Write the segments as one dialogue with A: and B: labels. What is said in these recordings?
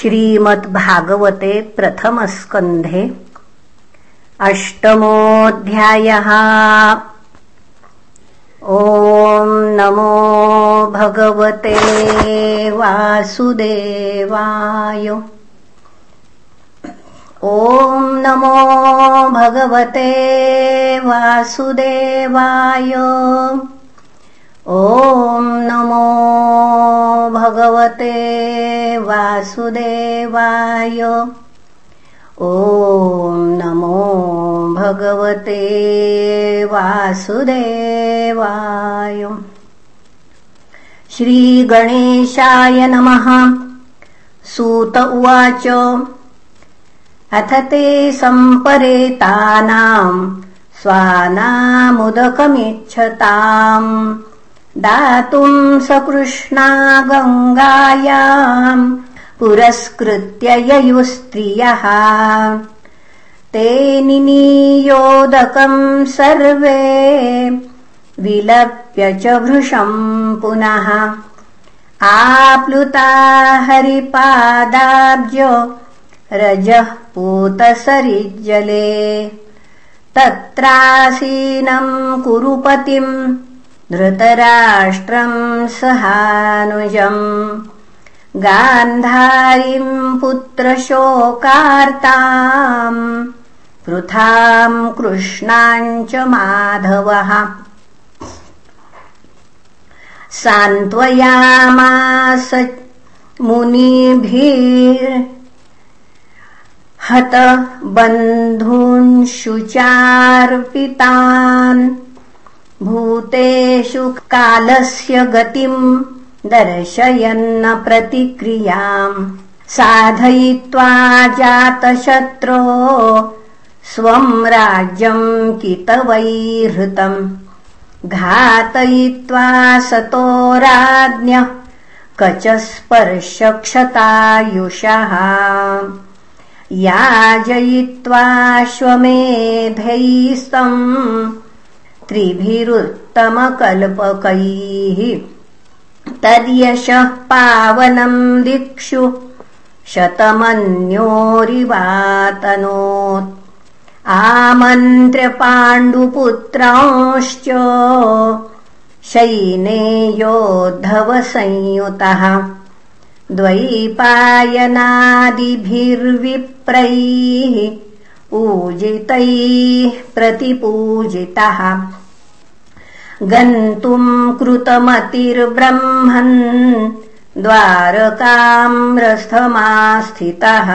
A: श्रीमद्भागवते प्रथमस्कन्धे अष्टमोऽध्यायः। ॐ नमो भगवते वासुदेवाय। ॐ नमो भगवते वासुदेवाय ॐ नमो भगवते वासुदेवाय। ॐ नमो भगवते वासुदेवाय। श्रीगणेशाय नमः। सूत उवाच। अथ ते सम्परेतानाम् स्वानामुदकमिच्छताम् दातुम् सकृष्णा गङ्गायाम् पुरस्कृत्य ययुस्त्रियः ते निनीयोदकम् सर्वे विलप्य च भृशम् पुनः। आप्लुता हरिपादाब्ज रजः पूतसरिज्जले। तत्रासीनम् कुरुपतिम् धृतराष्ट्रम् सहानुजम्। गान्धारीम् पुत्रशोकार्ताम्। पृथाम् कृष्णाम् च माधवः। सान्त्वयामास मुनिभिर्हत बन्धूंशुचार्पितान् भूतेषु कालस्य गतिम् दर्शयन्न प्रतिक्रियाम् साधयित्वा जातशत्रो स्वम् राज्यम् कितवैहृतम्। घातयित्वा सतो राज्ञः कचस्पर्शक्षतायुषः। याजयित्वाश्वमेधैस्तम् त्रिभिरुत्तमकल्पकैः तद्यशः पावनम् दिक्षु शतमन्योरिवातनोत्। आमन्त्र्य पाण्डुपुत्रांश्च शैने योद्धवसंयुतः। द्वैपायनादिभिर्विप्रैः पूजितैः प्रतिपूजितः। गन्तुम् कृतमतिर्ब्रह्मन् द्वारकाम्रस्थमास्थितः।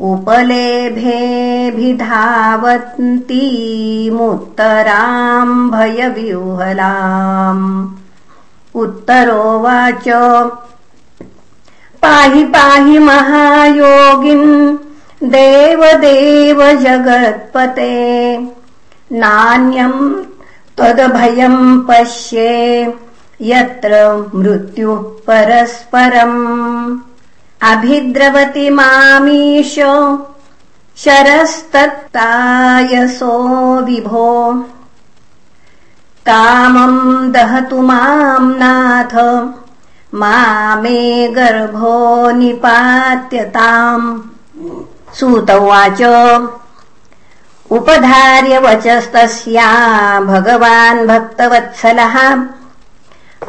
A: उपलेभेऽभिधावन्तीमुत्तराम् भयविह्वलाम् उत्तरोवाच। पाहि पाहि महायोगिन् देवदेव जगत्पते नान्यम् त्वदभयम् पश्ये यत्र मृत्युः परस्परम्। अभिद्रवति मामीश शरस्तत्तायसो विभो। कामम् दहतु माम् नाथ मामे गर्भो निपात्यताम् सूत उवाच उपधार्य वचस्तस्या भगवान् भक्तवत्सलः।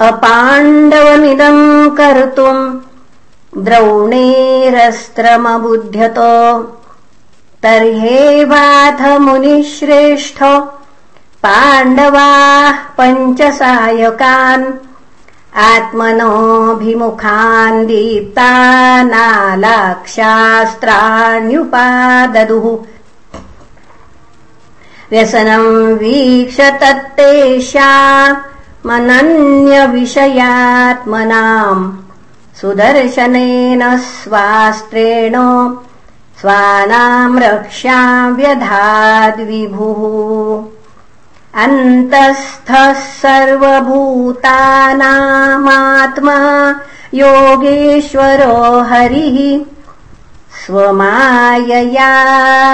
A: अपाण्डवमिदम् कर्तुम् द्रौणेरस्त्रमबुध्यत। तर्ह्येवाथ मुनिश्रेष्ठ। पाण्डवाः पञ्चसायकान् आत्मनोऽभिमुखान् दीप्तानालाक्षास्त्राण्युपाददुः व्यसनम् वीक्ष तत्तेषामनन्यविषयात्मनाम् सुदर्शनेन स्वास्त्रेण स्वानाम् रक्ष्याम् व्यधाद्विभुः अन्तस्थः सर्वभूतानामात्मा योगेश्वरो हरिः स्वमायया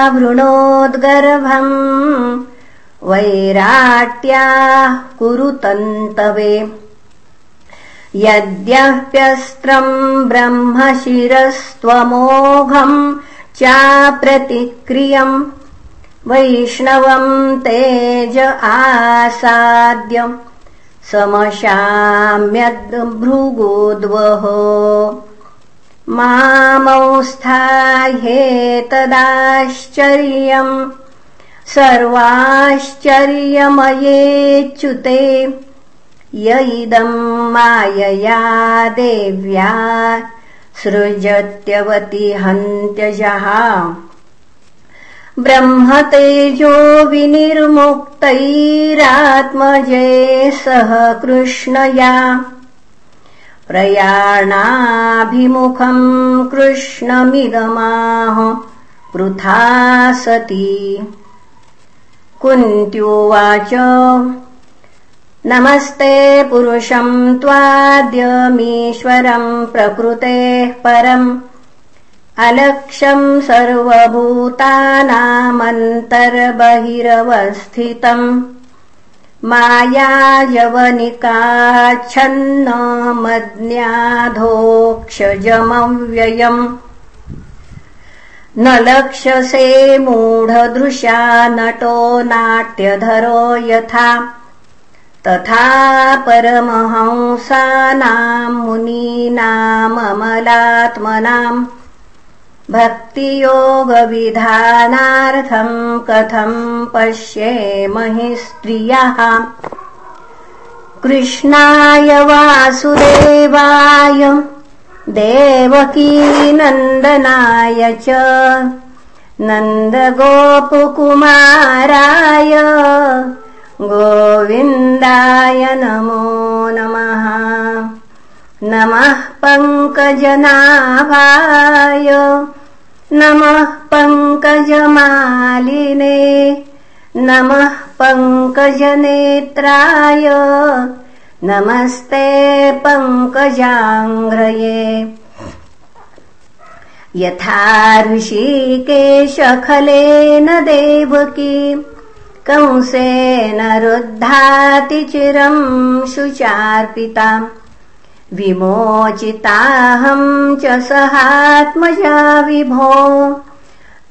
A: वृणोद्गर्भम् वैराट्याः कुरुतन्तवे। यद्यप्यस्त्रम् ब्रह्मशिरस्त्वमोघम् चाप्रतिक्रियम् वैष्णवम् तेज आसाद्यम् समशाम्यद्भृगोद्वः मामौस्थाह्येतदाश्चर्यम् सर्वाश्चर्यमयेच्युते य इदम् मायया देव्या सृजत्यवति हन्त्यजः ब्रह्मतेजो विनिर्मुक्तैरात्मजे सह कृष्णया। प्रयाणाभिमुखम् कृष्णमिदमाह कुन्त्युवाच नमस्ते पुरुषम् त्वाद्यमीश्वरम् प्रकृतेः परम् अलक्ष्यम् सर्वभूतानामन्तर्बहिरवस्थितम् मायाजवनिकाच्छन्न मज्ञाधोक्षजमव्ययम् न लक्ष्यसे मूढदृशा नटो नाट्यधरो यथा। तथा परमहंसानाम् मुनीनाममलात्मनाम् भक्तियोगविधानार्थम् कथम् पश्येमहि स्त्रियः। कृष्णाय वासुदेवाय देवकीनन्दनाय च नन्दगोपकुमाराय गोविन्दाय नमो नमः। नमः पङ्कजनाभाय नमः पङ्कजमालिने नमः पङ्कजनेत्राय नमस्ते पङ्कजाङ्घ्रये यथा ऋषिकेशखलेन देवकी कंसेन रुद्धाति चिरम् शुचार्पिताम् विमोचिताहम् च सहात्मजा विभो।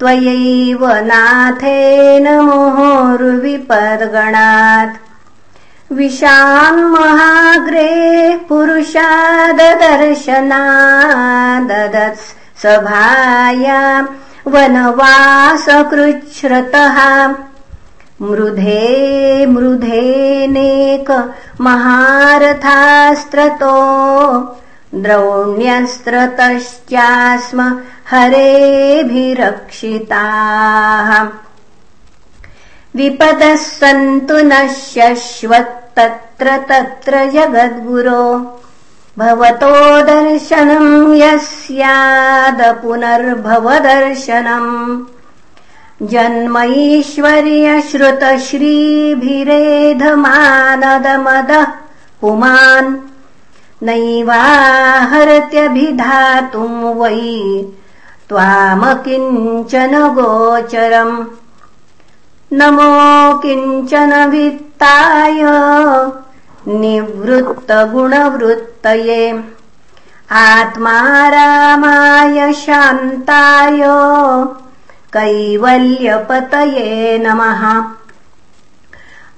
A: त्वयैव नाथेन मोहोर्विपद्गणात् विशामहाग्रे पुरुषाददर्शनाददत् सभाया वनवासकृच्छ्रतः मृधे मृधेनेक महारथास्त्रतो द्रौण्यस्त्रतश्चास्म हरेभिरक्षिताः। विपदः सन्तु न शश्वत्तत्र तत्र जगद्गुरो भवतो दर्शनम् यस्याद पुनर्भवदर्शनम् जन्मैश्वर्यश्रुतश्रीभिरेधमानदमदः पुमान्। नैवाहरत्यभिधातुम् वै त्वामकिञ्चन गोचरम्। नमो किञ्चन वित्ताय निवृत्तगुणवृत्तये। आत्मा रामाय शान्ताय कैवल्यपतये नमः।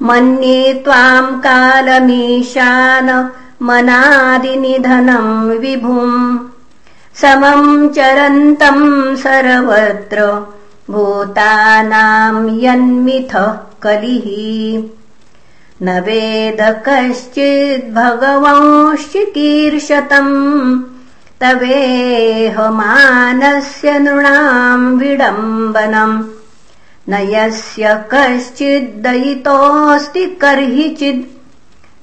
A: मन्ये त्वाम् कालमीशान मनादिनिधनम् विभुम्। समम् चरन्तम् सर्वत्र भूतानाम् यन्मिथः कलिः। न वेद कश्चिद्भगवंश्चिकीर्षतम् तवेहमानस्य नृणाम् विडम्बनम्। न यस्य कश्चिद्दयितोऽस्ति कर्हिचिद्।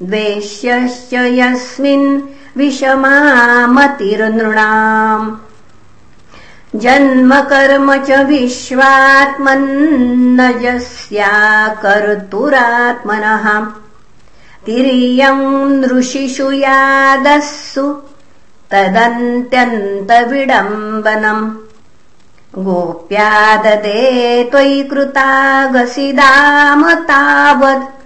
A: द्वेष्यश्च यस्मिन् विषमामतिर्नृणाम्। जन्म कर्म च विश्वात्मन्नजस्याकर्तुरात्मनः तिर्यम् नृषिषु यादस्सु तदन्त्यन्तविडम्बनम्। गोप्याददे त्वयि कृतागसिदाम तावत्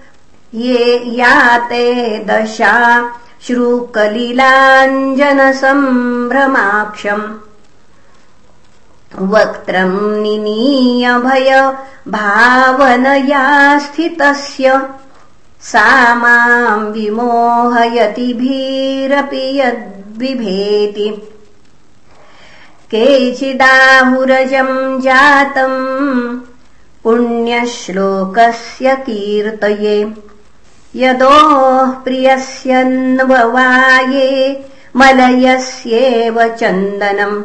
A: ये याते दशा श्रुकलिलाञ्जनसम्भ्रमाक्षम्। वक्त्रम् निनीयभय भावनया स्थितस्य सा माम् विमोहयति भीरपि यद्विभेति केचिदाहुरजम् जातम् पुण्यश्लोकस्य कीर्तये। यदोः प्रियस्यन्ववाये मलयस्येव चन्दनम्।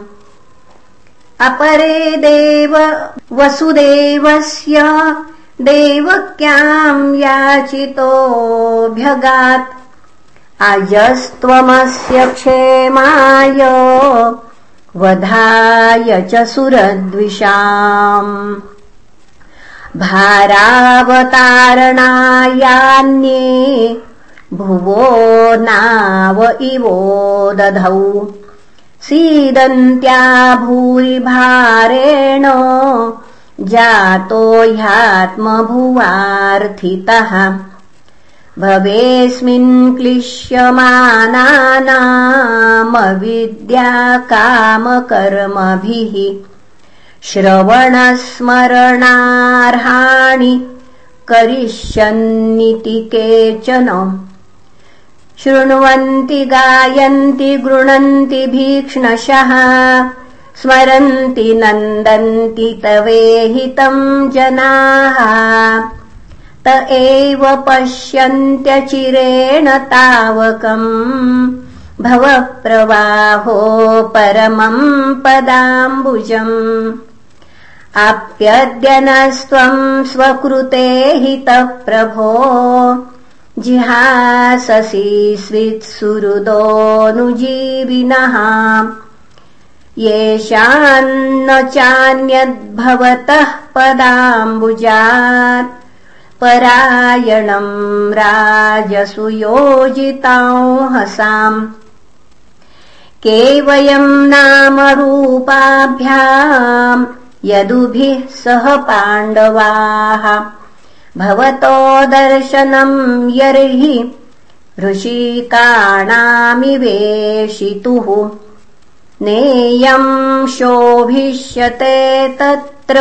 A: अपरे देव वसुदेवस्य देवक्याम् याचितोऽभ्यगात् अजस्त्वमस्य क्षेमाय वधाय च सुरद्विषाम्। भारावतारणायान्ये भुवो नाव इवो दधौ। सीदन्त्या भूरिभारेण जातो ह्यात्मभुवार्थितः भवेऽस्मिन् क्लिश्यमानानामविद्याकामकर्मभिः श्रवणस्मरणार्हाणि करिष्यन्निति केचन। शृण्वन्ति गायन्ति गृणन्ति भीक्ष्णशः स्मरन्ति नन्दन्ति तवेहितम् जनाः त एव पश्यन्त्यचिरेण तावकम्। भवप्रवाहो परमम् पदाम्बुजम्। आप्यद्यनस्त्वम् स्वकृते हितप्रभो। जिहाससि स्वित्सुहृदोऽनुजीविनः। येषान्न चान्यद्भवतः पदाम्बुजात् परायणम् राजसुयोजितांहसाम् के वयम् नामरूपाभ्याम् यदुभिः सह पाण्डवाः। भवतो दर्शनम् यर्हि ऋषिकाणामिवेशितुः। नेयम् शोभिष्यते तत्र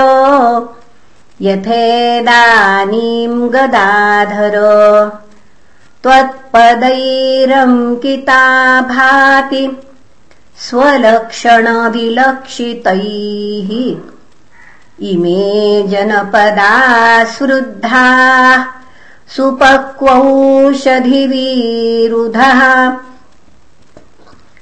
A: यथेदानीम् गदाधर। त्वत्पदैरङ्किता भाति स्वलक्षणविलक्षितैः इमे जनपदाश्रुद्धाः सुपक्वौषधिवीरुधः।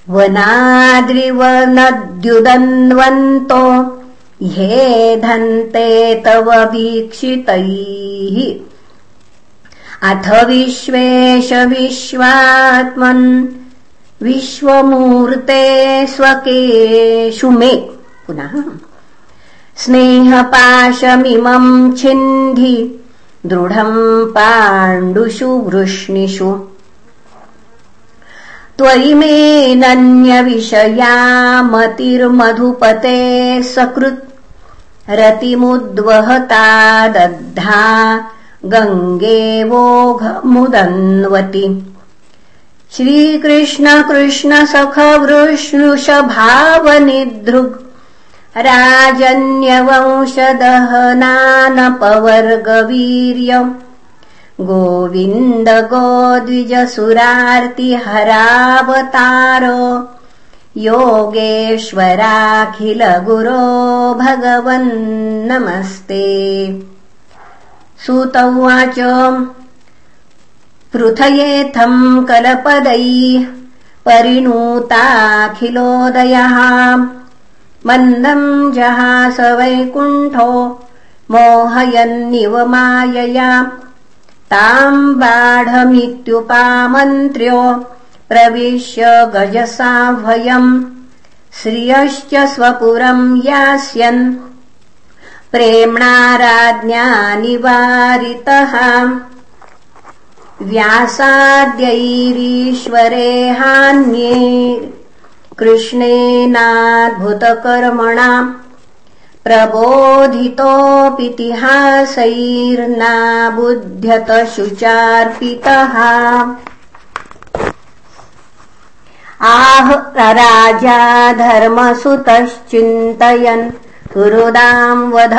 A: वनाद्रिवनद्युदन्वन्तो ह्येधन्ते तव वीक्षितैः। अथ विश्वेश विश्वात्मन् विश्वमूर्ते स्वकेषु मे। पुनः। स्नेहपाशमिमम् छिन्धि दृढम् पाण्डुषु वृष्णिषु। त्वयि मेऽनन्यविषया मतिर्मधुपते सकृत् रतिमुद्वहता दद्धा गङ्गेवोघमुदन्वति श्रीकृष्ण कृष्ण सख वृष्णुषभावनिदृग् राजन्यवंशदहनानपवर्गवीर्यम् गोविन्द गोद्विजसुरार्तिहरावतार योगेश्वराखिल गुरो भगवन्नमस्ते सुत उवाच पृथयेथम् कलपदैः परिणूताखिलोदयः। मन्दम् जहास वैकुण्ठो मोहयन्निव मायया। ताम् बाढमित्युपामन्त्र्यो प्रविश्य गजसाह्वयम् श्रियश्च स्वपुरम् यास्यन्। प्रेम्णा राज्ञा निवारितः। व्यासाद्यैरीश्वरे हान्ये। प्रबोधितोऽपितिहासैर्नाबुध्यत शुचार्पितः आह राजा धर्मसुतश्चिन्तयन्। कुरुदाम् वध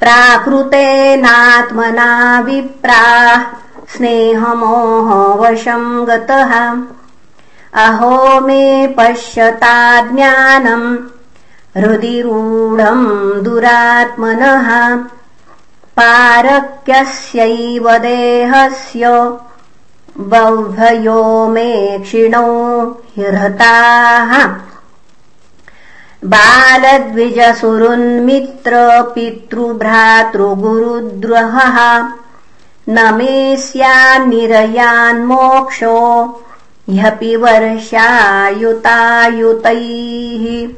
A: प्राकृतेनात्मना विप्राः स्नेहमोहवशम् गतः। अहो मे पश्यता ज्ञानम् हृदि रूढम् दुरात्मनः। पारक्यस्यैव देहस्य बह्वयो मे क्षिणो हृताः बालद्विजसुरुन्मित्र पितृभ्रातृगुरुद्रहः न मे स्यान्निरयान्मोक्षो ह्यपि वर्षायुतायुतैः।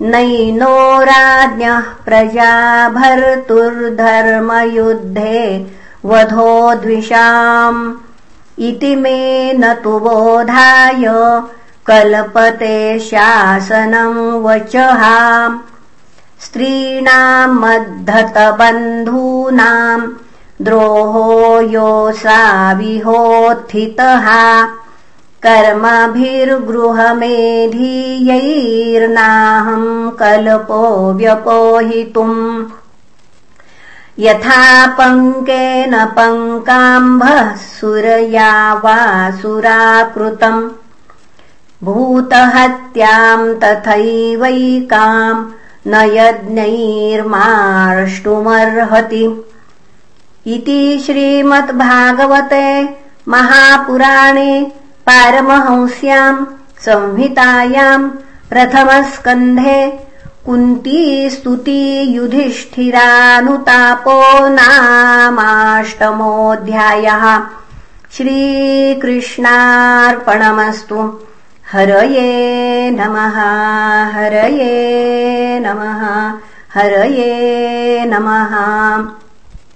A: नैनो राज्ञः प्रजा भर्तुर्धर्मयुद्धे वधोद्विषाम् इति मे न तु बोधाय कल्पते शासनम् वचः स्त्रीणाम् मद्धतबन्धूनाम् द्रोहो योऽसाविहोत्थितः कर्मभिर्गृहमेधीयैर्नाहम् कल्पो व्यपोहितुम् यथा पङ्केन पङ्काम्भः सुरया वा सुराकृतम्। भूतहत्याम् तथैवैकाम् न यज्ञैर्मार्ष्टुमर्हति इति श्रीमद्भागवते महापुराणे पारमहंस्याम् संहितायाम् प्रथमस्कन्धे कुन्ती युधिष्ठिरानुतापो नामाष्टमोऽध्यायः। श्रीकृष्णार्पणमस्तु। हरये नमः हरये नमः हरये नमः